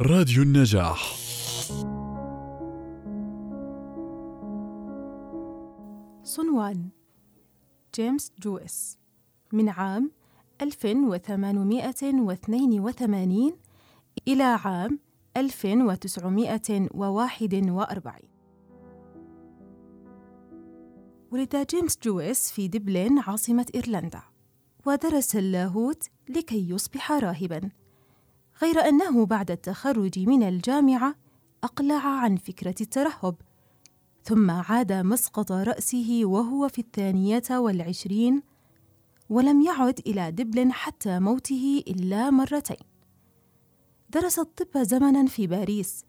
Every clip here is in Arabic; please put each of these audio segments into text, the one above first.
راديو النجاح. صنوان جيمس جويس من عام 1882 إلى عام 1941 ولد جيمس جويس في دبلين عاصمة إيرلندا ودرس اللاهوت لكي يصبح راهباً. غير أنه بعد التخرج من الجامعة أقلع عن فكرة الترهب ثم عاد مسقط رأسه وهو في الثانية والعشرين ولم يعد إلى دبلن حتى موته إلا مرتين. درس الطب زمنا في باريس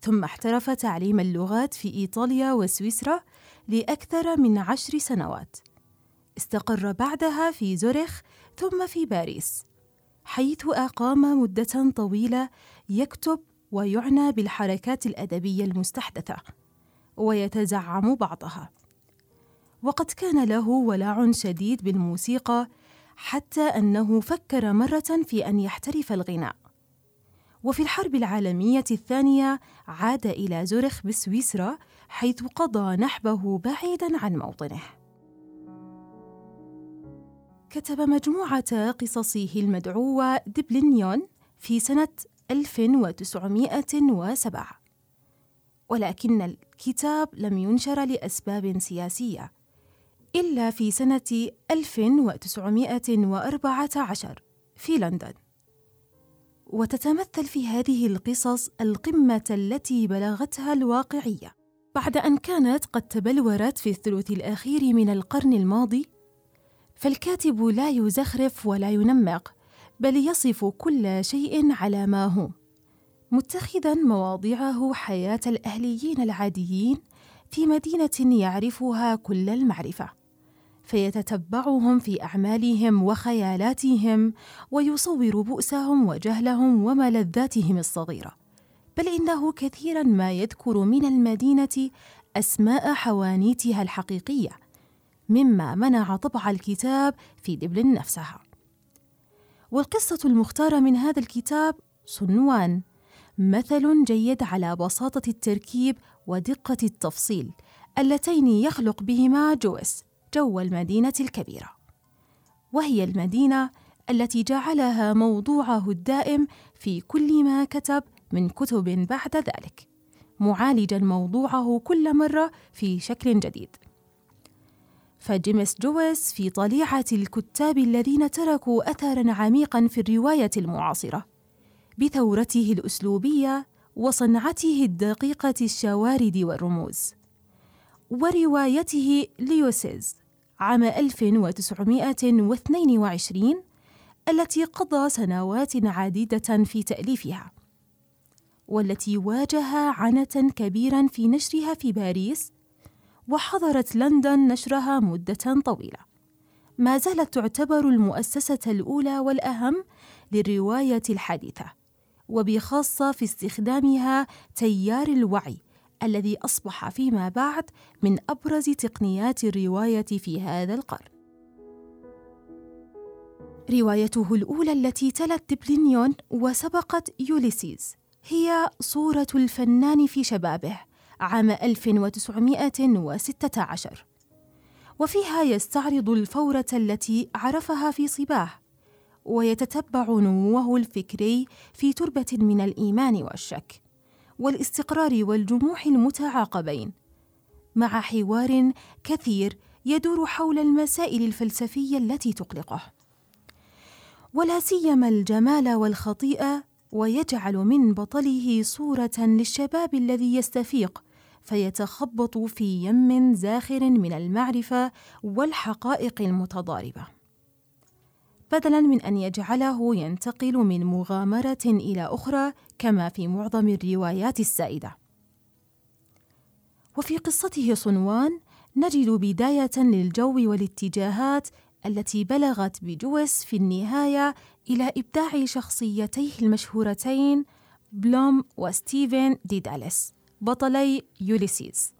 ثم احترف تعليم اللغات في إيطاليا وسويسرا لأكثر من عشر سنوات. استقر بعدها في زوريخ ثم في باريس. حيث أقام مدة طويلة يكتب ويعنى بالحركات الأدبية المستحدثة ويتزعم بعضها. وقد كان له ولع شديد بالموسيقى حتى أنه فكر مرة في أن يحترف الغناء. وفي الحرب العالمية الثانية عاد إلى زورخ بسويسرا حيث قضى نحبه بعيدا عن موطنه. كتب مجموعة قصصه المدعوة دبلنيون في سنة 1907 ولكن الكتاب لم ينشر لأسباب سياسية إلا في سنة 1914 في لندن. وتتمثل في هذه القصص القمة التي بلغتها الواقعية. بعد أن كانت قد تبلورت في الثلث الأخير من القرن الماضي فالكاتب لا يزخرف ولا ينمق بل يصف كل شيء على ما هو. متخذا مواضعه حياة الأهليين العاديين في مدينة يعرفها كل المعرفة. فيتتبعهم في أعمالهم وخيالاتهم ويصور بؤسهم وجهلهم وملذاتهم الصغيرة. بل إنه كثيرا ما يذكر من المدينة أسماء حوانيتها الحقيقية مما منع طبع الكتاب في دبلن نفسها. والقصة المختارة من هذا الكتاب صنوان مثل جيد على بساطة التركيب ودقة التفصيل اللتين يخلق بهما جويس جو المدينة الكبيرة. وهي المدينة التي جعلها موضوعه الدائم في كل ما كتب من كتب بعد ذلك معالجا موضوعه كل مرة في شكل جديد. فجيمس جويس في طليعة الكتاب الذين تركوا أثرًا عميقًا في الرواية المعاصرة، بثورته الأسلوبية وصنعته الدقيقة الشوارد والرموز. وروايته ليوسيز عام 1922 التي قضى سنوات عديدة في تأليفها، والتي واجه عنة كبيرًا في نشرها في باريس وحضرت لندن نشرها مدة طويلة. ما زالت تعتبر المؤسسة الأولى والأهم للرواية الحديثة، وبخاصة في استخدامها تيار الوعي الذي أصبح فيما بعد من أبرز تقنيات الرواية في هذا القرن. روايته الأولى التي تلت دبلينيون وسبقت يوليسيز هي صورة الفنان في شبابه عام 1916 وفيها يستعرض الفورة التي عرفها في صباه ويتتبع نموه الفكري في تربة من الإيمان والشك والاستقرار والجموح المتعاقبين مع حوار كثير يدور حول المسائل الفلسفية التي تقلقه. ولا سيما الجمال والخطيئة ويجعل من بطله صورة للشباب الذي يستفيق فيتخبط في يم زاخر من المعرفة والحقائق المتضاربة. بدلا من أن يجعله ينتقل من مغامرة إلى أخرى كما في معظم الروايات السائدة. وفي قصته صنوان نجد بداية للجو والاتجاهات التي بلغت بجويس في النهاية إلى إبداع شخصيتيه المشهورتين بلوم وستيفن ديداليس. بطلي يوليسيس.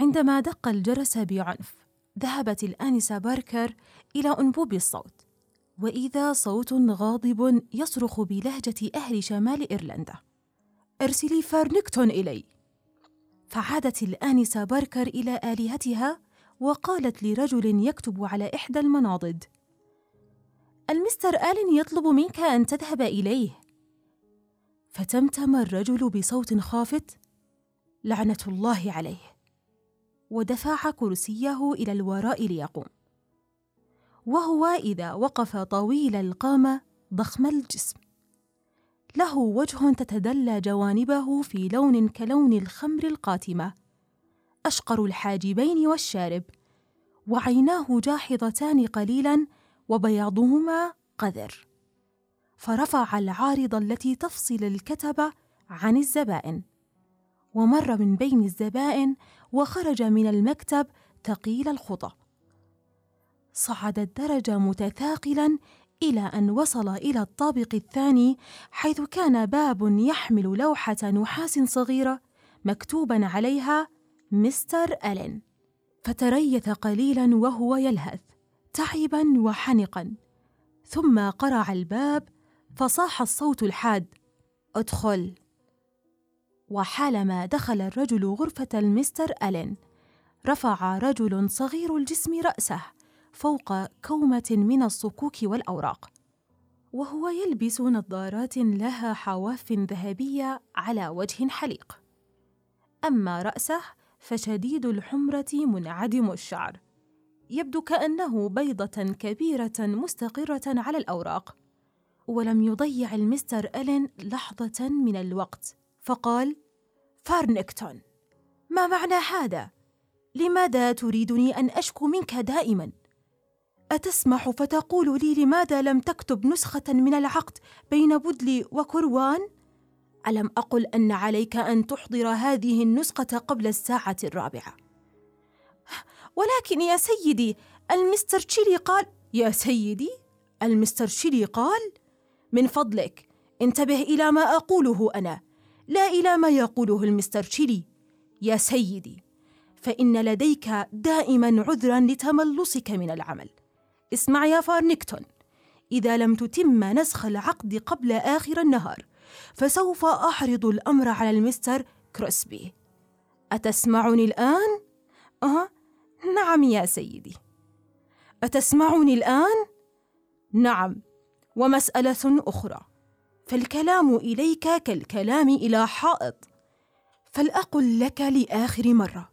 عندما دق الجرس بعنف ذهبت الآنسة باركر إلى أنبوب الصوت وإذا صوت غاضب يصرخ بلهجة أهل شمال إيرلندا. أرسلي فارنكتون إلي. فعادت الآنسة باركر إلى آلهتها وقالت لرجل يكتب على إحدى المناضد المستر آلن يطلب منك أن تذهب إليه. فتمتم الرجل بصوت خافت لعنة الله عليه ودفع كرسيه إلى الوراء ليقوم. وهو إذا وقف طويل القامة ضخم الجسم. له وجه تتدلى جوانبه في لون كلون الخمر القاتمة أشقر الحاجبين والشارب وعيناه جاحظتان قليلا وبياضهما قذر. فرفع العارض التي تفصل الكتب عن الزبائن. ومر من بين الزبائن وخرج من المكتب ثقيل الخطى. صعد الدرج متثاقلا إلى أن وصل إلى الطابق الثاني حيث كان باب يحمل لوحة نحاس صغيرة مكتوبا عليها مستر ألين. فتريث قليلا وهو يلهث تعبا وحنقا. ثم قرع الباب فصاح الصوت الحاد. ادخل. وحالما دخل الرجل غرفة المستر ألين. رفع رجل صغير الجسم رأسه فوق كومة من الصكوك والأوراق. وهو يلبس نظارات لها حواف ذهبية على وجه حليق. أما رأسه فشديد الحمرة منعدم الشعر. يبدو كأنه بيضة كبيرة مستقرة على الأوراق. ولم يضيع المستر ألين لحظة من الوقت. فقال فارنكتون ما معنى هذا؟ لماذا تريدني أن أشكو منك دائما؟ أتسمح فتقول لي لماذا لم تكتب نسخة من العقد بين بودلي وكروان؟ ألم أقل أن عليك أن تحضر هذه النسخة قبل الساعة الرابعة. ولكن يا سيدي المستر تشيلي قال يا سيدي المستر تشيلي قال من فضلك. انتبه إلى ما أقوله أنا. لا إلى ما يقوله المستر تشيلي. يا سيدي فإن لديك دائما عذرا لتملصك من العمل. اسمع يا فارنكتون إذا لم تتم نسخ العقد قبل آخر النهار فسوف احرض الأمر على المستر كروسبي. أتسمعني الآن؟ آه نعم يا سيدي. أتسمعني الآن؟ نعم. ومسألة أخرى. فالكلام إليك كالكلام إلى حائط. فلأقل لك لآخر مرة.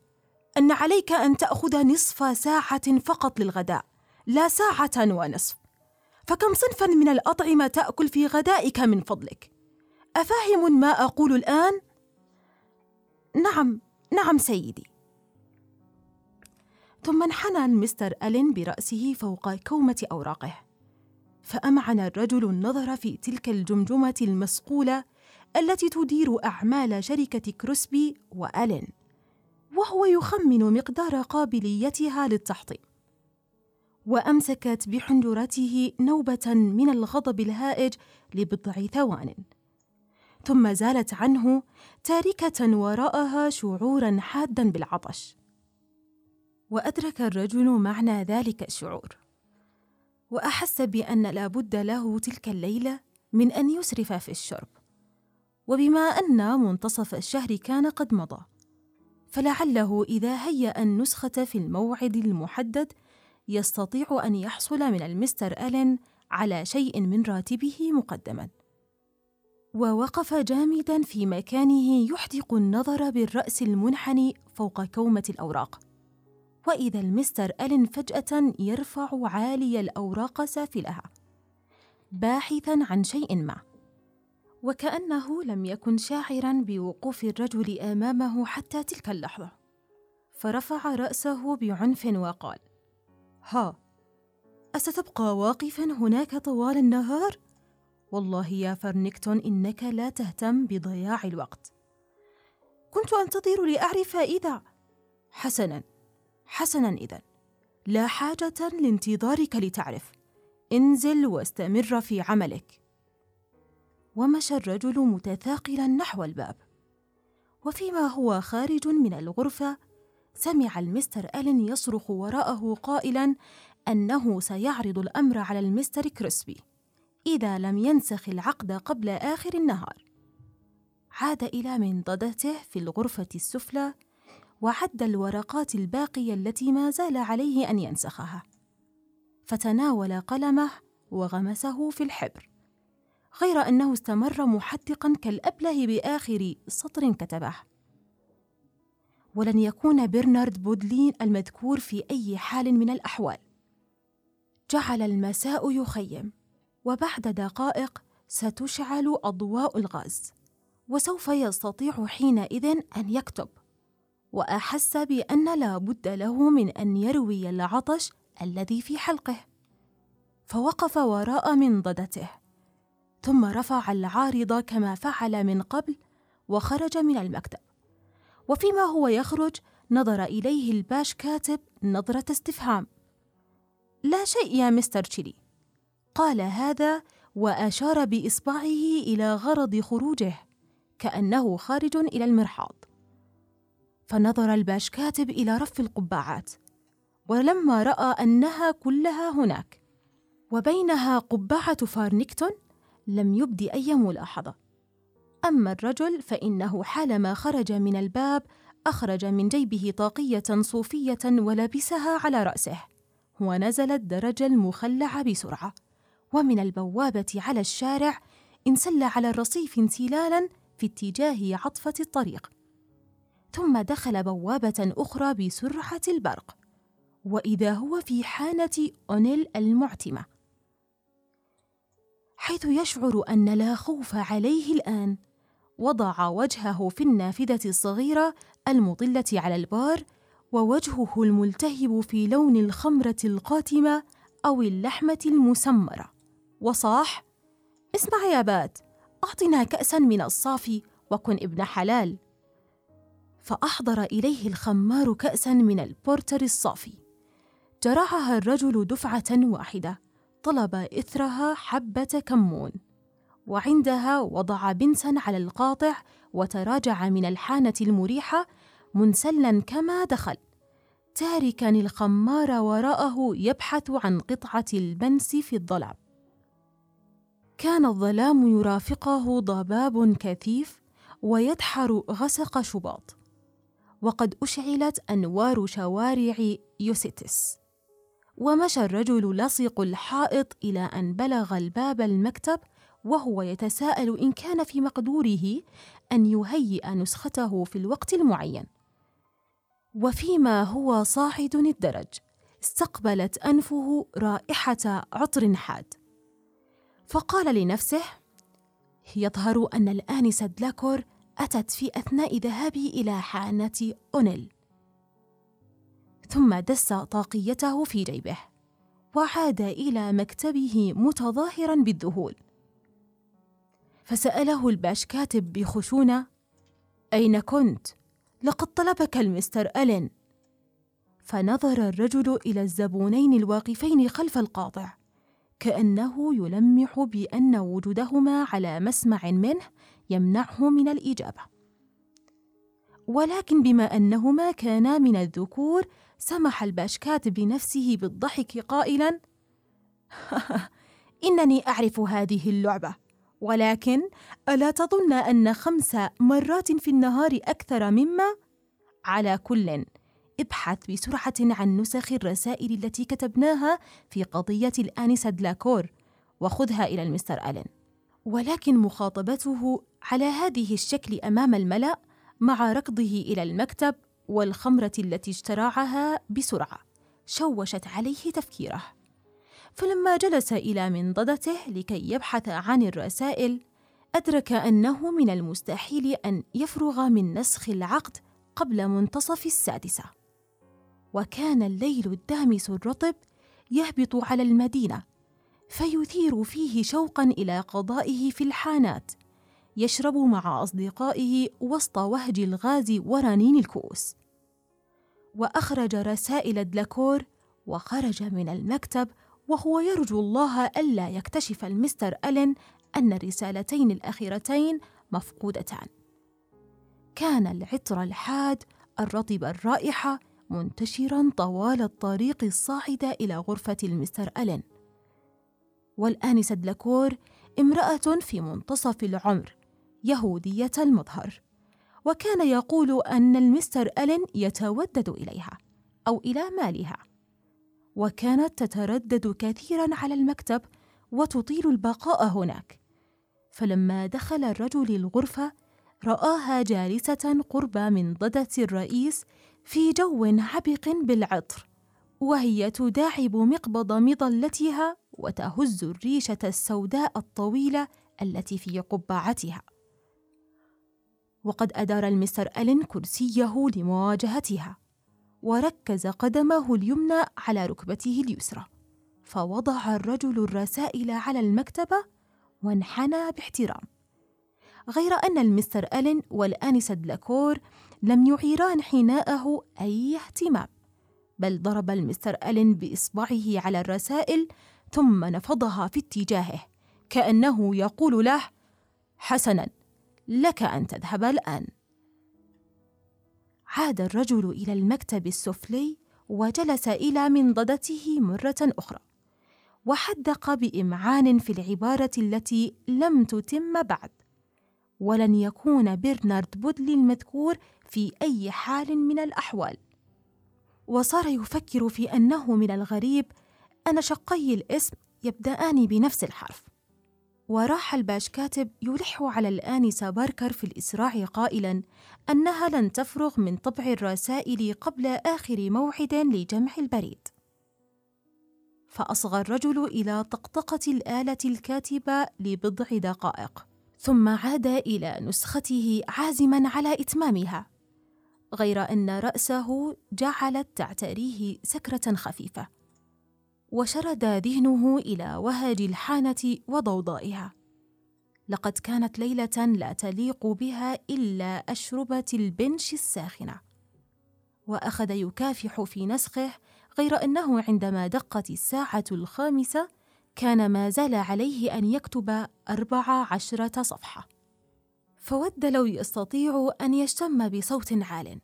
أن عليك أن تأخذ نصف ساعة فقط للغداء لا ساعة ونصف. فكم صنفا من الأطعمة تأكل في غدائك من فضلك؟ أفاهم ما أقول الآن؟ نعم نعم سيدي. ثم انحنى المستر ألين برأسه فوق كومة أوراقه. فأمعن الرجل النظر في تلك الجمجمة المصقولة التي تدير أعمال شركة كروسبي وألين وهو يخمن مقدار قابليتها للتحطيم. وأمسكت بحنجرته نوبة من الغضب الهائج لبضع ثوان. ثم زالت عنه تاركة وراءها شعورا حادا بالعطش. وأدرك الرجل معنى ذلك الشعور. وأحس بأن لا بد له تلك الليلة من أن يسرف في الشرب. وبما أن منتصف الشهر كان قد مضى فلعله إذا هيأ النسخة في الموعد المحدد يستطيع أن يحصل من المستر ألين على شيء من راتبه مقدما. ووقف جامدا في مكانه يحدق النظر بالرأس المنحني فوق كومة الأوراق. وإذا المستر ألين فجأة يرفع عالي الأوراق سافلها باحثا عن شيء ما وكأنه لم يكن شاعرا بوقوف الرجل أمامه حتى تلك اللحظة. فرفع رأسه بعنف وقال ها أستبقى واقفا هناك طوال النهار؟ والله يا فرنكتون إنك لا تهتم بضياع الوقت. كنت أنتظر لأعرف إذا حسنا. حسنا إذا. لا حاجة لانتظارك لتعرف. انزل واستمر في عملك. ومشى الرجل متثاقلا نحو الباب. وفيما هو خارج من الغرفة سمع المستر ألين يصرخ وراءه قائلا أنه سيعرض الأمر على المستر كريسبي إذا لم ينسخ العقد قبل آخر النهار. عاد إلى منضدته في الغرفة السفلى وعد الورقات الباقية التي ما زال عليه أن ينسخها. فتناول قلمه وغمسه في الحبر غير أنه استمر محدقا كالأبله بآخر سطر كتبه. ولن يكون برنارد بودلين المذكور في أي حال من الأحوال. جعل المساء يخيم وبعد دقائق ستشعل أضواء الغاز وسوف يستطيع حينئذ أن يكتب. وأحس بأن لا بد له من أن يروي العطش الذي في حلقه. فوقف وراء منضدته ثم رفع العارض كما فعل من قبل وخرج من المكتب. وفيما هو يخرج نظر إليه الباش كاتب نظرة استفهام. لا شيء يا مستر تشيلي. قال هذا وأشار بإصبعه إلى غرض خروجه كأنه خارج إلى المرحاض. فنظر الباش كاتب إلى رف القبعات ولما رأى أنها كلها هناك وبينها قبعة فارنيكتون لم يبد أي ملاحظة. أما الرجل فإنه حالما خرج من الباب أخرج من جيبه طاقية صوفية ولبسها على رأسه ونزل الدرج المخلع بسرعة ومن البوابة على الشارع انسل على الرصيف انسلالا في اتجاه عطفة الطريق. ثم دخل بوابة أخرى بسرعة البرق وإذا هو في حانة أونيل المعتمة حيث يشعر أن لا خوف عليه الآن. وضع وجهه في النافذة الصغيرة المطلة على البار ووجهه الملتهب في لون الخمرة القاتمة أو اللحمة المسمرة. وصاح اسمع يا بات أعطنا كأسا من الصافي وكن ابن حلال. فأحضر إليه الخمار كأسا من البورتر الصافي. جرعها الرجل دفعة واحدة طلب إثرها حبة كمون. وعندها وضع بنسا على القاطع وتراجع من الحانة المريحة منسلا كما دخل. تاركا الخمار وراءه يبحث عن قطعة البنس في الظلام. كان الظلام يرافقه ضباب كثيف ويدحر غسق شباط. وقد أشعلت أنوار شوارع يوسيتس. ومشى الرجل لصق الحائط إلى أن بلغ الباب المكتب وهو يتساءل إن كان في مقدوره أن يهيئ نسخته في الوقت المعين. وفيما هو صاعد الدرج استقبلت أنفه رائحة عطر حاد. فقال لنفسه يظهر أن الآنسة دلاكور أتت في أثناء ذهابي إلى حانة أونيل. ثم دس طاقيته في جيبه وعاد إلى مكتبه متظاهرا بالذهول. فسأله الباش كاتب بخشونة أين كنت؟ لقد طلبك المستر ألين. فنظر الرجل إلى الزبونين الواقفين خلف القاطع كأنه يلمح بأن وجودهما على مسمع منه يمنعه من الإجابة. ولكن بما أنهما كانا من الذكور سمح الباشكات بنفسه بالضحك قائلا إنني أعرف هذه اللعبة ولكن ألا تظن أن خمس مرات في النهار أكثر مما؟ على كل ابحث بسرعة عن نسخ الرسائل التي كتبناها في قضية الآنسة دلاكور وخذها إلى المستر ألين ولكن مخاطبته على هذه الشكل أمام الملأ مع ركضه إلى المكتب والخمرة التي اشترعها بسرعة شوشت عليه تفكيره. فلما جلس إلى منضدته لكي يبحث عن الرسائل أدرك أنه من المستحيل أن يفرغ من نسخ العقد قبل منتصف السادسة. وكان الليل الدامس الرطب يهبط على المدينة فيثير فيه شوقا إلى قضائه في الحانات يشرب مع أصدقائه وسط وهج الغاز ورنين الكؤوس. وأخرج رسائل دلاكور وخرج من المكتب وهو يرجو الله ألا يكتشف المستر ألين أن الرسالتين الأخيرتين مفقودتان. كان العطر الحاد الرطب الرائحة منتشرا طوال الطريق الصاعدة إلى غرفة المستر ألين. والآنسة دلاكور امرأة في منتصف العمر يهودية المظهر. وكان يقول أن المستر ألين يتودد إليها أو إلى مالها. وكانت تتردد كثيرا على المكتب وتطيل البقاء هناك. فلما دخل الرجل الغرفة رآها جالسة قرب منضدة الرئيس في جو عبق بالعطر وهي تداعب مقبض مظلتها وتهز الريشة السوداء الطويلة التي في قبعتها. وقد أدار المستر ألين كرسيه لمواجهتها وركز قدمه اليمنى على ركبته اليسرى فوضع الرجل الرسائل على المكتبة وانحنى باحترام. غير أن المستر ألين والآنسة دلاكور لم يعيران حناءه أي اهتمام بل ضرب المستر ألين بإصبعه على الرسائل ثم نفضها في اتجاهه كأنه يقول له حسنا لك أن تذهب الآن. عاد الرجل إلى المكتب السفلي وجلس إلى منضدته مرة أخرى وحدق بإمعان في العبارة التي لم تتم بعد ولن يكون برنارد بودلي المذكور في أي حال من الأحوال. وصار يفكر في أنه من الغريب أن شقي الاسم يبدأان بنفس الحرف. وراح الباش كاتب يلح على الآنسة باركر في الإسراع قائلا أنها لن تفرغ من طبع الرسائل قبل آخر موعد لجمع البريد. فأصغى الرجل إلى طقطقة الآلة الكاتبة لبضع دقائق ثم عاد إلى نسخته عازما على إتمامها غير أن رأسه جعلت تعتريه سكرة خفيفة. وشرد ذهنه إلى وهج الحانة وضوضائها. لقد كانت ليلة لا تليق بها إلا أشربة البنش الساخنة. وأخذ يكافح في نسخه غير أنه عندما دقت الساعة الخامسة كان ما زال عليه أن يكتب أربع عشرة صفحة. فود لو يستطيع أن يشتم بصوت عال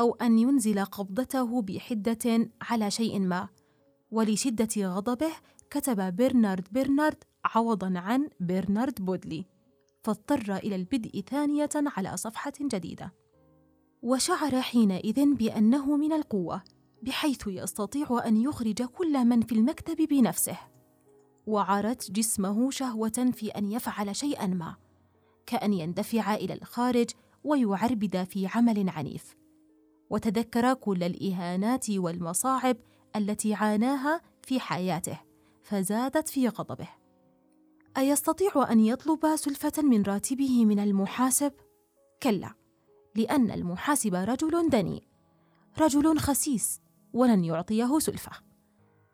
أو أن ينزل قبضته بحدة على شيء ما. ولشدة غضبه كتب برنارد برنارد عوضا عن برنارد بودلي فاضطر إلى البدء ثانية على صفحة جديدة. وشعر حينئذ بأنه من القوة بحيث يستطيع أن يخرج كل من في المكتب بنفسه. وعرت جسمه شهوة في أن يفعل شيئا ما كأن يندفع إلى الخارج ويعربد في عمل عنيف. وتذكر كل الإهانات والمصاعب التي عاناها في حياته فزادت في غضبه. أيستطيع أن يطلب سلفة من راتبه من المحاسب؟ كلا لأن المحاسب رجل دنيء رجل خسيس ولن يعطيه سلفة.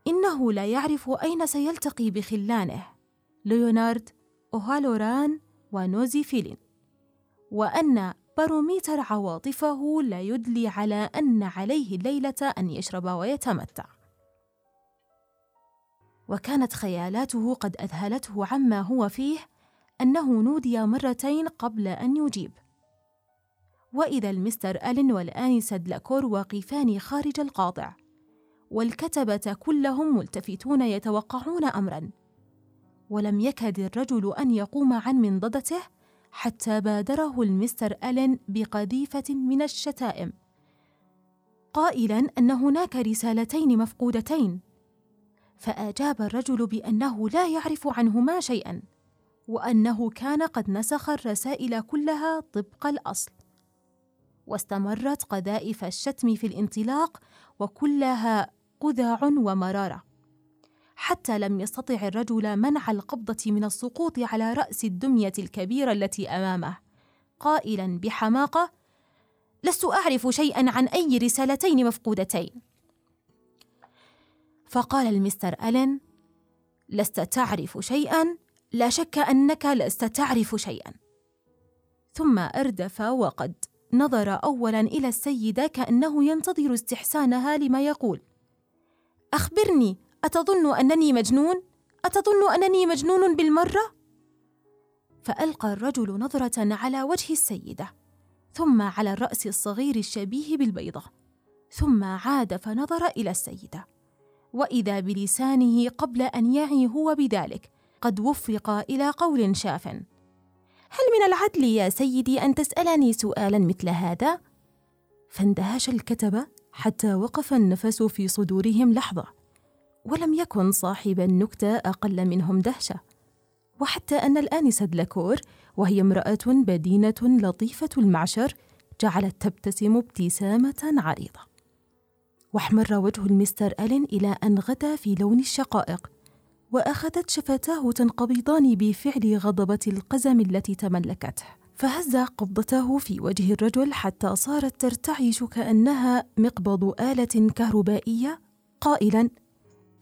إنه لا يعرف أين سيلتقي بخلانه. ليونارد وأوهالوران ونوزي فلين. وأن باروميتر عواطفه ليدل على أن عليه الليلة أن يشرب ويتمتع. وكانت خيالاته قد أذهلته عما هو فيه أنه نودي مرتين قبل أن يجيب. وإذا المستر ألين والانسه دلاكور واقفان خارج القاطع والكتبة كلهم ملتفتون يتوقعون امرا. ولم يكد الرجل أن يقوم عن منضدته حتى بادره المستر ألين بقذيفة من الشتائم. قائلا أن هناك رسالتين مفقودتين. فأجاب الرجل بأنه لا يعرف عنهما شيئا وأنه كان قد نسخ الرسائل كلها طبق الأصل. واستمرت قذائف الشتم في الانطلاق وكلها قذع ومرارة. حتى لم يستطع الرجل منع القبضة من السقوط على رأس الدمية الكبيرة التي أمامه. قائلا بحماقة لست أعرف شيئا عن أي رسالتين مفقودتين. فقال المستر ألين لست تعرف شيئا لا شك أنك لست تعرف شيئا. ثم أردف وقد نظر أولا إلى السيدة كأنه ينتظر استحسانها لما يقول أخبرني أتظن أنني مجنون؟ أتظن أنني مجنون بالمرة؟ فألقى الرجل نظرة على وجه السيدة ثم على الرأس الصغير الشبيه بالبيضة ثم عاد فنظر إلى السيدة وإذا بلسانه قبل أن يعي هو بذلك قد وفق إلى قول شاف هل من العدل يا سيدي أن تسألني سؤالا مثل هذا فاندهش الكتبه حتى وقف النفس في صدورهم لحظة ولم يكن صاحب النكتة أقل منهم دهشة. وحتى أن الآنسة دلاكور وهي امرأة بدينة لطيفة المعشر جعلت تبتسم ابتسامة عريضة. واحمر وجه المستر ألين إلى أن غدا في لون الشقائق. وأخذت شفتاه تنقبضان بفعل غضبة القزم التي تملكته. فهز قبضته في وجه الرجل حتى صارت ترتعش كأنها مقبض آلة كهربائية. قائلا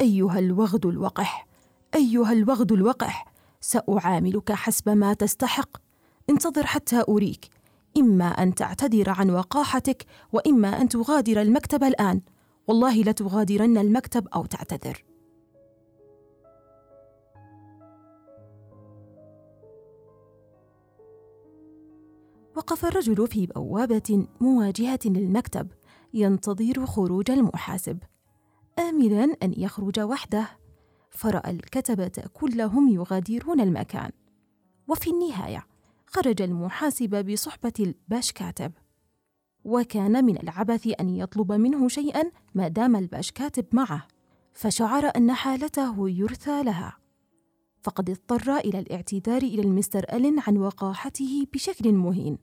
أيها الوغد الوقح أيها الوغد الوقح سأعاملك حسب ما تستحق. انتظر حتى أريك إما أن تعتذر عن وقاحتك وإما أن تغادر المكتب الآن. والله لتغادرن المكتب أو تعتذر. وقف الرجل في بوابة مواجهة للمكتب ينتظر خروج المحاسب. آملا أن يخرج وحده. فرأى الكتبة كلهم يغادرون المكان. وفي النهاية خرج المحاسب بصحبة الباش كاتب وكان من العبث أن يطلب منه شيئا ما دام الباش كاتب معه فشعر أن حالته يرثى لها. فقد اضطر إلى الاعتذار إلى المستر ألين عن وقاحته بشكل مهين.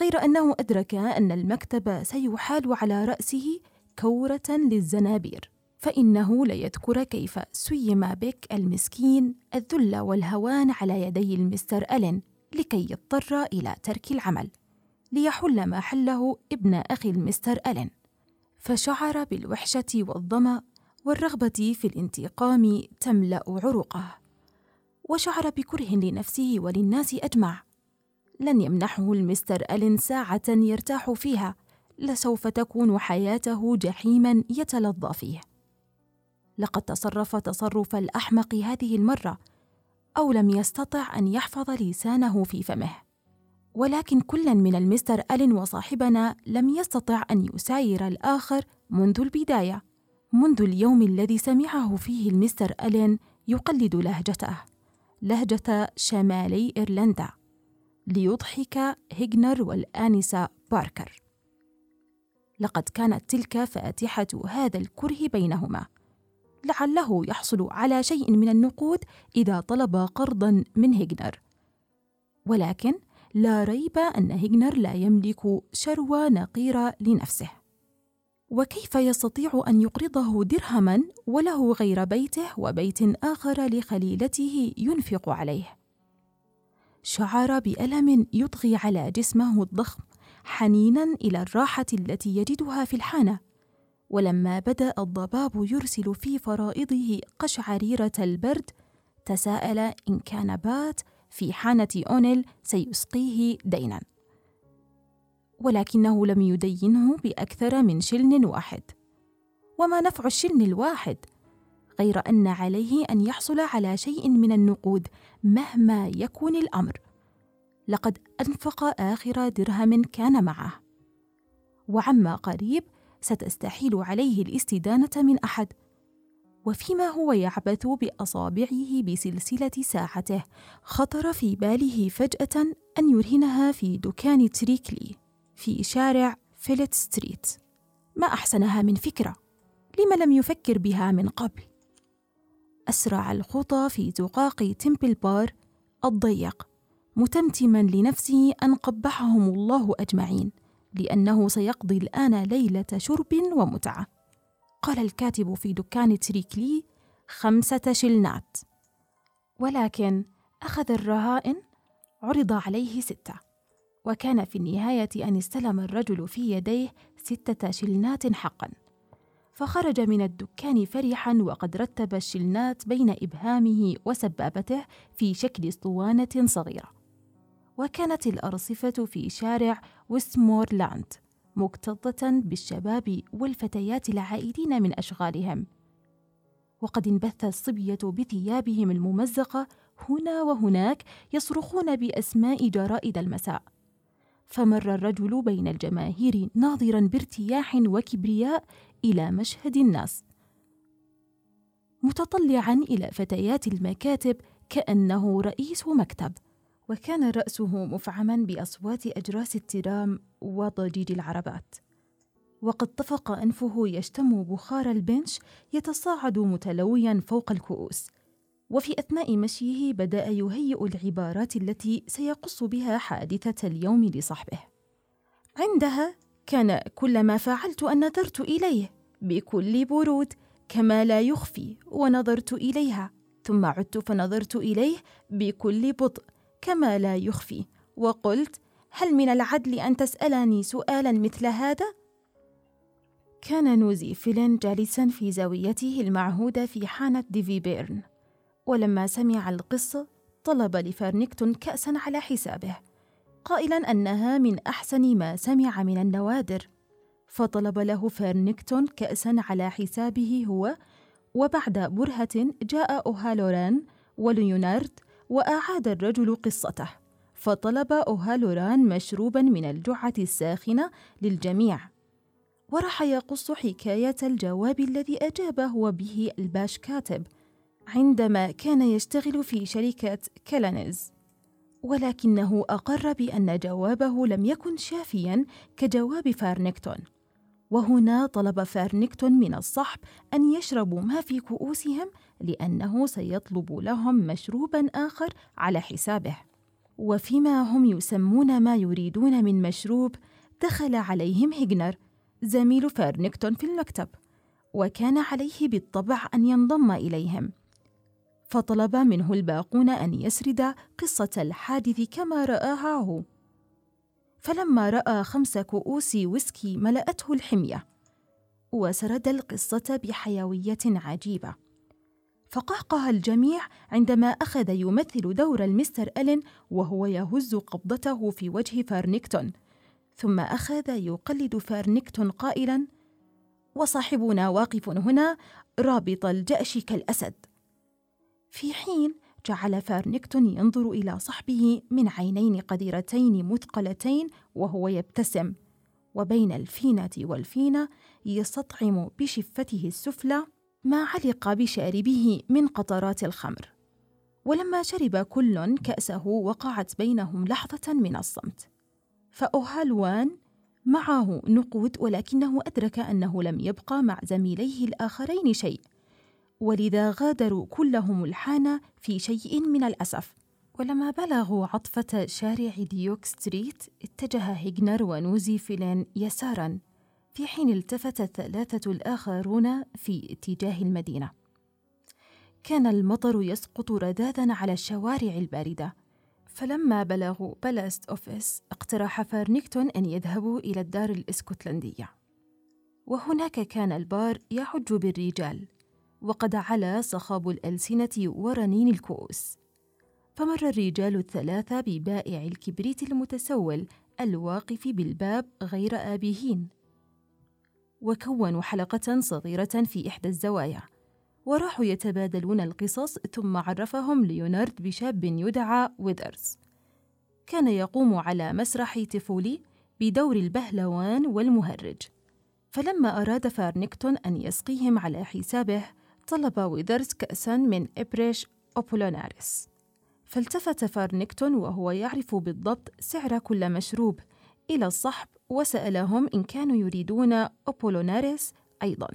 غير أنه أدرك أن المكتب سيحال على رأسه كورة للزنابير فإنه ليذكر كيف سيم بيك المسكين الذل والهوان على يدي المستر ألين لكي يضطر إلى ترك العمل ليحل محله ابن أخي المستر ألين. فشعر بالوحشة والظمأ والرغبة في الانتقام تملأ عروقه. وشعر بكره لنفسه وللناس أجمع لن يمنحه المستر ألين ساعة يرتاح فيها لسوف تكون حياته جحيما يتلظى فيه. لقد تصرف تصرف الأحمق هذه المرة أو لم يستطع أن يحفظ لسانه في فمه. ولكن كلا من المستر ألين وصاحبنا لم يستطع أن يساير الآخر منذ البداية منذ اليوم الذي سمعه فيه المستر ألين يقلد لهجته لهجة شمالي إيرلندا ليضحك هيجنر والآنسة باركر. لقد كانت تلك فاتحة هذا الكره بينهما. لعله يحصل على شيء من النقود إذا طلب قرضا من هيجنر. ولكن لا ريب أن هيجنر لا يملك شروى نقيرة لنفسه. وكيف يستطيع أن يقرضه درهما وله غير بيته وبيت آخر لخليلته ينفق عليه؟ شعر بألم يطغي على جسمه الضخم. حنينا إلى الراحة التي يجدها في الحانة. ولما بدأ الضباب يرسل في فرائضه قشعريرة البرد تساءل إن كان بات في حانة أونيل سيسقيه دينا. ولكنه لم يدينه بأكثر من شلن واحد. وما نفع الشلن الواحد؟ غير أن عليه أن يحصل على شيء من النقود مهما يكن الأمر. لقد أنفق آخر درهم كان معه. وعما قريب ستستحيل عليه الاستدانة من أحد. وفيما هو يعبث بأصابعه بسلسلة ساعته خطر في باله فجأة أن يرهنها في دكان تيري كيلي في شارع فليت ستريت. ما أحسنها من فكرة؟ لم لم يفكر بها من قبل. أسرع الخطى في زقاق تمبل بار الضيق. متمتما لنفسه أن قبحهم الله أجمعين لأنه سيقضي الآن ليلة شرب ومتعة. قال الكاتب في دكان تريكلي خمسة شلنات. ولكن أخذ الرهائن عرض عليه ستة وكان في النهاية أن استلم الرجل في يديه ستة شلنات حقا. فخرج من الدكان فرحا وقد رتب الشلنات بين إبهامه وسبابته في شكل اسطوانة صغيرة. وكانت الأرصفة في شارع ويستمورلاند مكتظة بالشباب والفتيات العائدين من أشغالهم. وقد انبث الصبية بثيابهم الممزقة هنا وهناك يصرخون بأسماء جرائد المساء. فمر الرجل بين الجماهير ناظرا بارتياح وكبرياء إلى مشهد الناس. متطلعا إلى فتيات المكاتب كأنه رئيس مكتب. وكان رأسه مفعما بأصوات أجراس الترام وضجيج العربات. وقد طفق أنفه يشتم بخار البنش يتصاعد متلويا فوق الكؤوس. وفي أثناء مشيه بدأ يهيئ العبارات التي سيقص بها حادثة اليوم لصحبه عندها كان كل ما فعلت أن نظرت إليه بكل برود كما لا يخفي ونظرت إليها ثم عدت فنظرت إليه بكل بطء. كما لا يخفى. وقلت هل من العدل أن تسألني سؤالا مثل هذا؟ كان نوزي فلين جالسا في زاويته المعهودة في حانة ديفي بيرن. ولما سمع القصة طلب لفارنكتون كأسا على حسابه قائلا أنها من أحسن ما سمع من النوادر. فطلب له فارنكتون كأسا على حسابه هو وبعد برهة جاء أوهالوران وليونارد وأعاد الرجل قصته فطلب أوهالوران مشروبا من الجعة الساخنة للجميع. وراح يقص حكاية الجواب الذي أجابه به الباش كاتب عندما كان يشتغل في شركة كلانيز ولكنه أقر بأن جوابه لم يكن شافيا كجواب فارنكتون. وهنا طلب فارنكتون من الصحب أن يشربوا ما في كؤوسهم لأنه سيطلب لهم مشروبا آخر على حسابه. وفيما هم يسمون ما يريدون من مشروب دخل عليهم هيجنر زميل فارنكتون في المكتب وكان عليه بالطبع أن ينضم إليهم. فطلب منه الباقون أن يسرد قصة الحادث كما رآها هو. فلما رأى خمس كؤوس ويسكي ملأته الحمية وسرد القصة بحيوية عجيبة. فقهقه الجميع عندما أخذ يمثل دور المستر ألين وهو يهز قبضته في وجه فارنكتون. ثم أخذ يقلد فارنكتون قائلا وصاحبنا واقف هنا رابط الجأش كالأسد. في حين جعل فارنكتون ينظر إلى صحبه من عينين قديرتين مثقلتين وهو يبتسم وبين الفينة والفينة يستطعم بشفته السفلى ما علق بشاربه من قطرات الخمر. ولما شرب كل كأسه وقعت بينهم لحظة من الصمت. فأوهالوان معه نقود ولكنه أدرك أنه لم يبقى مع زميليه الآخرين شيء. ولذا غادروا كلهم الحانة في شيء من الأسف. ولما بلغوا عطفة شارع ديوك ستريت اتجه هيغنز ونوزي فلين يسارا. في حين التفت الثلاثة الآخرون في اتجاه المدينة. كان المطر يسقط رذاذا على الشوارع الباردة فلما بلغوا بلاست أوفيس اقترح فارنكتون أن يذهبوا إلى الدار الإسكتلندية. وهناك كان البار يعج بالرجال وقد علا صخاب الألسنة ورنين الكؤوس. فمر الرجال الثلاثة ببائع الكبريت المتسول الواقف بالباب غير آبهين. وكونوا حلقة صغيرة في إحدى الزوايا. وراحوا يتبادلون القصص ثم عرفهم ليونارد بشاب يدعى ويذرز. كان يقوم على مسرح تيفولي بدور البهلوان والمهرج. فلما أراد فارنكتون أن يسقيهم على حسابه طلب ويذرز كأسا من إبريش أوبولوناريس. فالتفت فارنكتون وهو يعرف بالضبط سعر كل مشروب. إلى الصحب وسألهم إن كانوا يريدون أوبولوناريس أيضا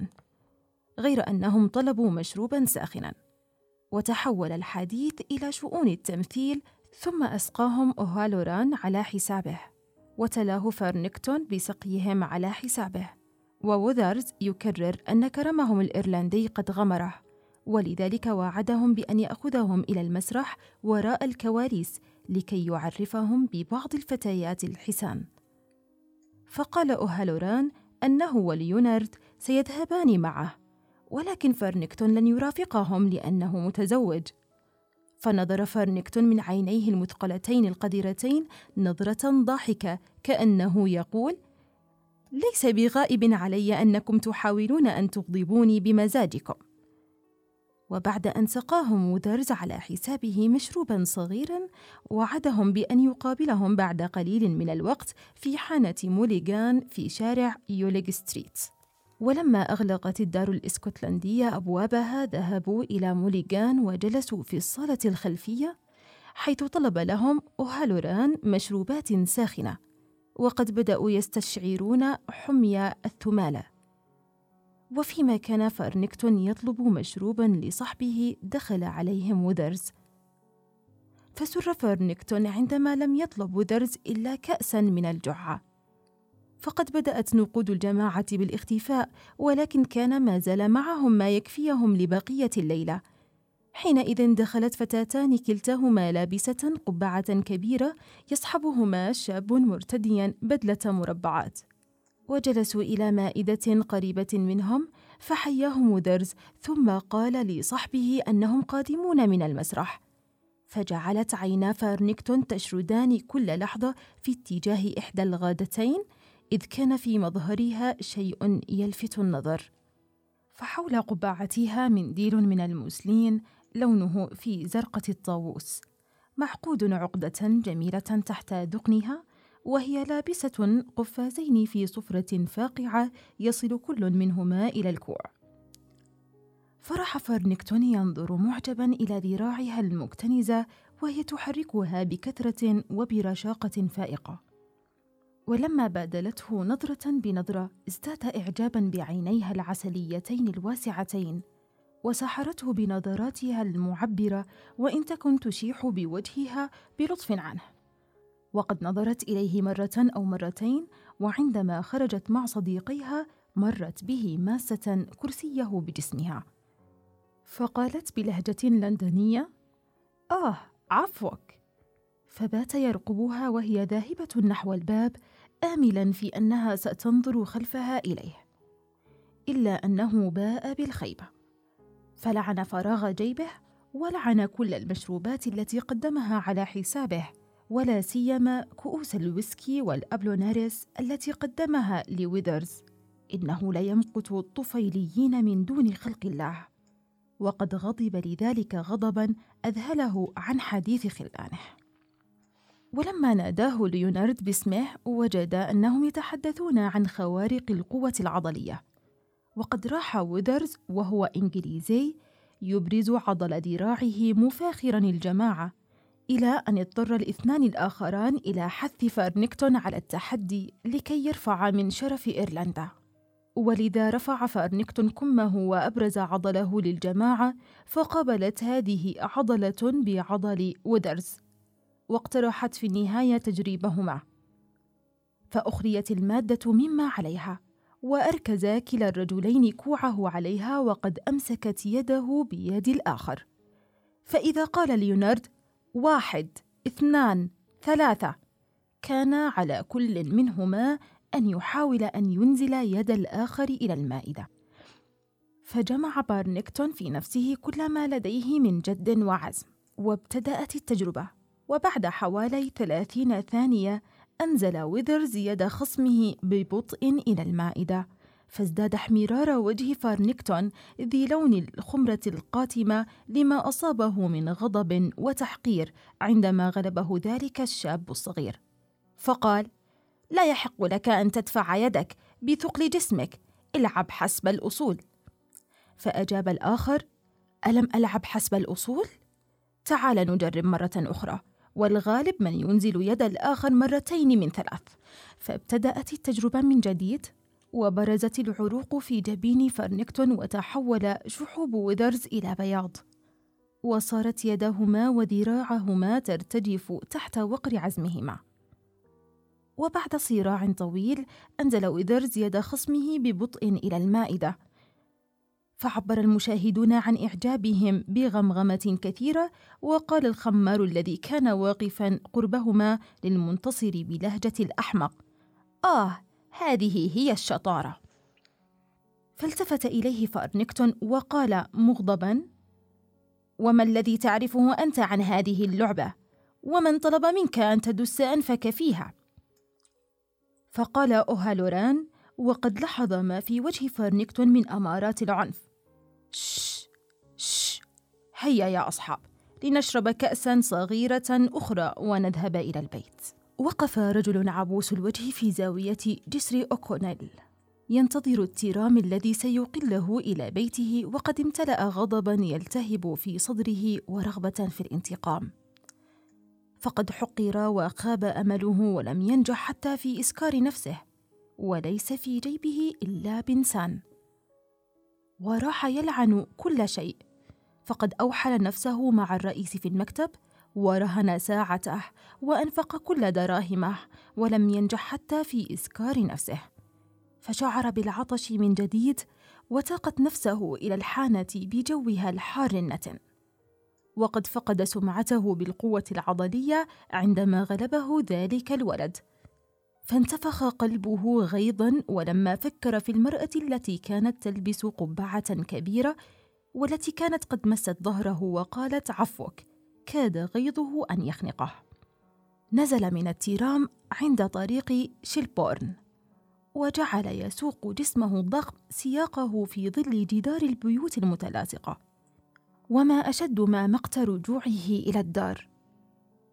غير أنهم طلبوا مشروبا ساخنا. وتحول الحديث إلى شؤون التمثيل ثم أسقاهم أوهالوران على حسابه وتلاه فارنكتون بسقيهم على حسابه. ووذرز يكرر أن كرمهم الإيرلندي قد غمره ولذلك وعدهم بأن يأخذهم إلى المسرح وراء الكواليس لكي يعرفهم ببعض الفتيات الحسان. فقال أوهالوران أنه وليونارد سيذهبان معه. ولكن فرنكتون لن يرافقهم لأنه متزوج. فنظر فرنكتون من عينيه المثقلتين القديرتين نظرة ضاحكة كأنه يقول ليس بغائب علي أنكم تحاولون أن تغضبوني بمزاجكم. وبعد أن سقاهم وودرز على حسابه مشروبا صغيرا وعدهم بأن يقابلهم بعد قليل من الوقت في حانة موليغان في شارع يوليغ street. ولما أغلقت الدار الإسكتلندية أبوابها ذهبوا إلى موليغان وجلسوا في الصالة الخلفية حيث طلب لهم أوهالوران مشروبات ساخنة وقد بدأوا يستشعرون حمي الثمالة. وفيما كان فأرنكتون يطلب مشروبا لصحبه دخل عليهم وذرز فسر فأرنكتون عندما لم يطلب وذرز إلا كأسا من الجعة. فقد بدأت نقود الجماعة بالاختفاء ولكن كان ما زال معهم ما يكفيهم لبقية الليلة. حينئذ دخلت فتاتان كلتاهما لابسة قبعة كبيرة يصحبهما شاب مرتديا بدلة مربعات. وجلسوا إلى مائدة قريبة منهم فحياهم درز ثم قال لصحبه أنهم قادمون من المسرح. فجعلت عينا فارنكتون تشردان كل لحظة في اتجاه إحدى الغادتين إذ كان في مظهرها شيء يلفت النظر. فحول قبعتها منديل من الموسلين لونه في زرقة الطاووس معقود عقدة جميلة تحت ذقنها وهي لابسة قفازين في صفرة فاقعة يصل كل منهما إلى الكوع. فرح فارنكتون ينظر معجبا إلى ذراعها المكتنزة وهي تحركها بكثرة وبرشاقة فائقة. ولما بادلته نظرة بنظرة ازداد إعجابا بعينيها العسليتين الواسعتين وسحرته بنظراتها المعبرة وإن تكن تشيح بوجهها بلطف عنه. وقد نظرت إليه مرة أو مرتين وعندما خرجت مع صديقيها مرت به ماسة كرسيه بجسمها. فقالت بلهجة لندنية آه عفوك. فبات يرقبها وهي ذاهبة نحو الباب آملا في أنها ستنظر خلفها إليه. إلا أنه باء بالخيبة. فلعن فراغ جيبه ولعن كل المشروبات التي قدمها على حسابه. ولا سيما كؤوس الويسكي والأبلوناريس التي قدمها لويذرز إنه ليمقت الطفيليين من دون خلق الله. وقد غضب لذلك غضبا أذهله عن حديث خلانه. ولما ناداه ليونارد باسمه وجد أنهم يتحدثون عن خوارق القوة العضلية. وقد راح ويذرز وهو إنجليزي يبرز عضل ذراعه مفاخرا الجماعة. إلى أن اضطر الاثنان الآخران إلى حث فارنكتون على التحدي لكي يرفع من شرف إيرلندا. ولذا رفع فارنكتون كمه وأبرز عضله للجماعة فقابلت هذه عضلة بعضل ودرز واقترحت في النهاية تجريبهما. فأخريت المادة مما عليها وأركز كلا الرجلين كوعه عليها وقد أمسكت يده بيد الآخر. فإذا قال ليونارد واحد اثنان ثلاثة. كان على كل منهما أن يحاول أن ينزل يد الآخر إلى المائدة. فجمع بارنكتون في نفسه كل ما لديه من جد وعزم وابتدأت التجربة. وبعد حوالي ثلاثين ثانية أنزل ويذرز يد خصمه ببطء إلى المائدة. فازداد احمرار وجه فارنكتون ذي لون الخمرة القاتمة لما أصابه من غضب وتحقير عندما غلبه ذلك الشاب الصغير. فقال لا يحق لك أن تدفع يدك بثقل جسمك العب حسب الأصول. فأجاب الآخر ألم ألعب حسب الأصول؟ تعال نجرب مرة أخرى. والغالب من ينزل يد الآخر مرتين من ثلاث. فابتدأت التجربة من جديد وبرزت العروق في جبين فرنكتون وتحول شحوب ويذرز إلى بياض. وصارت يداهما وذراعهما ترتجف تحت وقر عزمهما. وبعد صراع طويل أنزل ويذرز يد خصمه ببطء إلى المائدة. فعبر المشاهدون عن إعجابهم بغمغمة كثيرة وقال الخمار الذي كان واقفا قربهما للمنتصر بلهجة الأحمق آه هذه هي الشطارة فالتفت إليه فأرنكتون وقال مغضبا وما الذي تعرفه أنت عن هذه اللعبة؟ ومن طلب منك أن تدس أنفك فيها؟ فقال أوهالوران وقد لاحظ ما في وجه فارنكتون من أمارات العنف شش شش هيا يا أصحاب لنشرب كأسا صغيرة أخرى ونذهب إلى البيت وقف رجل عبوس الوجه في زاوية جسر أوكونيل. ينتظر التيرام الذي سيقله إلى بيته وقد امتلأ غضبا يلتهب في صدره ورغبة في الانتقام. فقد حقر وخاب أمله ولم ينجح حتى في إسكار نفسه وليس في جيبه إلا بنسان. وراح يلعن كل شيء فقد أوحل نفسه مع الرئيس في المكتب ورهن ساعته وأنفق كل دراهمه ولم ينجح حتى في إسكار نفسه. فشعر بالعطش من جديد وتاقت نفسه إلى الحانة بجوها الحار النتن. وقد فقد سمعته بالقوة العضلية عندما غلبه ذلك الولد. فانتفخ قلبه غيظا ولما فكر في المرأة التي كانت تلبس قبعة كبيرة والتي كانت قد مست ظهره وقالت عفوك. كاد غيظه أن يخنقه. نزل من التيرام عند طريق شيلبورن وجعل يسوق جسمه الضخم سياقه في ظل جدار البيوت المتلاصقة وما أشد ما مقت رجوعه إلى الدار.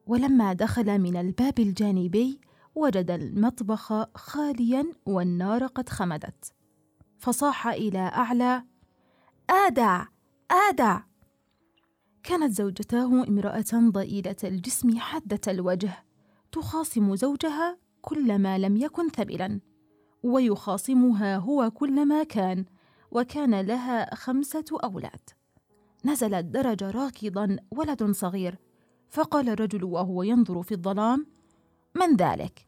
ولما دخل من الباب الجانبي وجد المطبخ خاليا والنار قد خمدت فصاح إلى أعلى ادا ادا كانت زوجتاه امرأة ضئيلة الجسم حادة الوجه تخاصم زوجها كلما لم يكن ثبلا ويخاصمها هو كلما كان وكان لها خمسة أولاد. نزل الدرج راكضا ولد صغير فقال الرجل وهو ينظر في الظلام من ذلك؟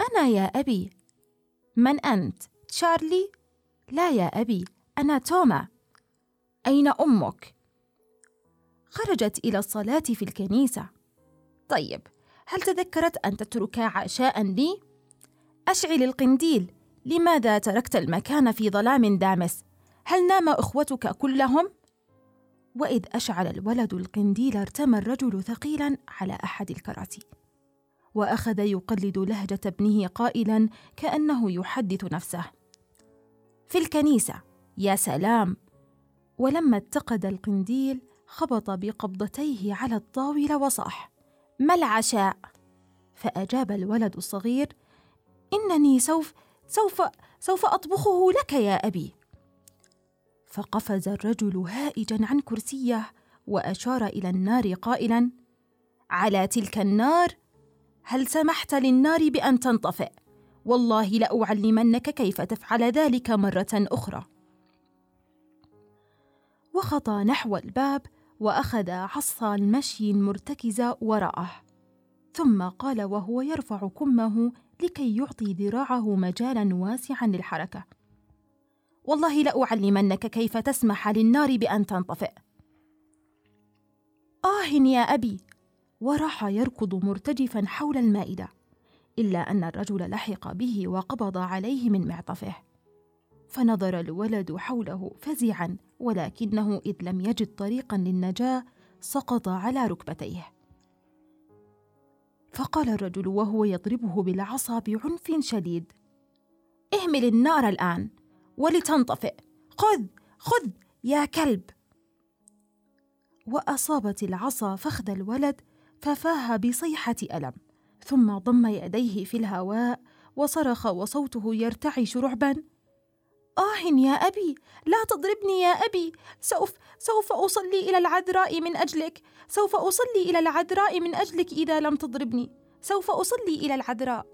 أنا يا أبي. من أنت؟ تشارلي؟ لا يا أبي أنا توما. أين أمك؟ خرجت إلى الصلاة في الكنيسة. طيب هل تذكرت أن تترك عشاء لي؟ أشعل القنديل لماذا تركت المكان في ظلام دامس؟ هل نام أخوتك كلهم؟ وإذ أشعل الولد القنديل ارتمى الرجل ثقيلا على أحد الكراسي. وأخذ يقلد لهجة ابنه قائلا كأنه يحدث نفسه. في الكنيسة يا سلام. ولما اتقد القنديل خبط بقبضتيه على الطاولة وصاح ما العشاء؟ فأجاب الولد الصغير إنني سوف سوف سوف أطبخه لك يا أبي. فقفز الرجل هائجا عن كرسيه وأشار إلى النار قائلا على تلك النار؟ هل سمحت للنار بأن تنطفئ؟ والله لأعلمنك كيف تفعل ذلك مرة أخرى. وخطى نحو الباب وأخذ عصا المشي المرتكزه وراءه. ثم قال وهو يرفع كمه لكي يعطي ذراعه مجالا واسعا للحركة. والله لأعلمنك كيف تسمح للنار بأن تنطفئ. آه يا أبي وراح يركض مرتجفا حول المائدة إلا أن الرجل لحق به وقبض عليه من معطفه. فنظر الولد حوله فزعا ولكنه إذ لم يجد طريقا للنجاة سقط على ركبتيه. فقال الرجل وهو يضربه بالعصا بعنف شديد اهمل النار الآن ولتنطفئ. خذ خذ يا كلب. وأصابت العصا فخذ الولد ففاه بصيحة ألم ثم ضم يديه في الهواء وصرخ وصوته يرتعش رعبا. آه يا أبي لا تضربني يا أبي. سوف سوف أصلي إلى العذراء من أجلك. سوف أصلي إلى العذراء من أجلك إذا لم تضربني. سوف أصلي إلى العذراء.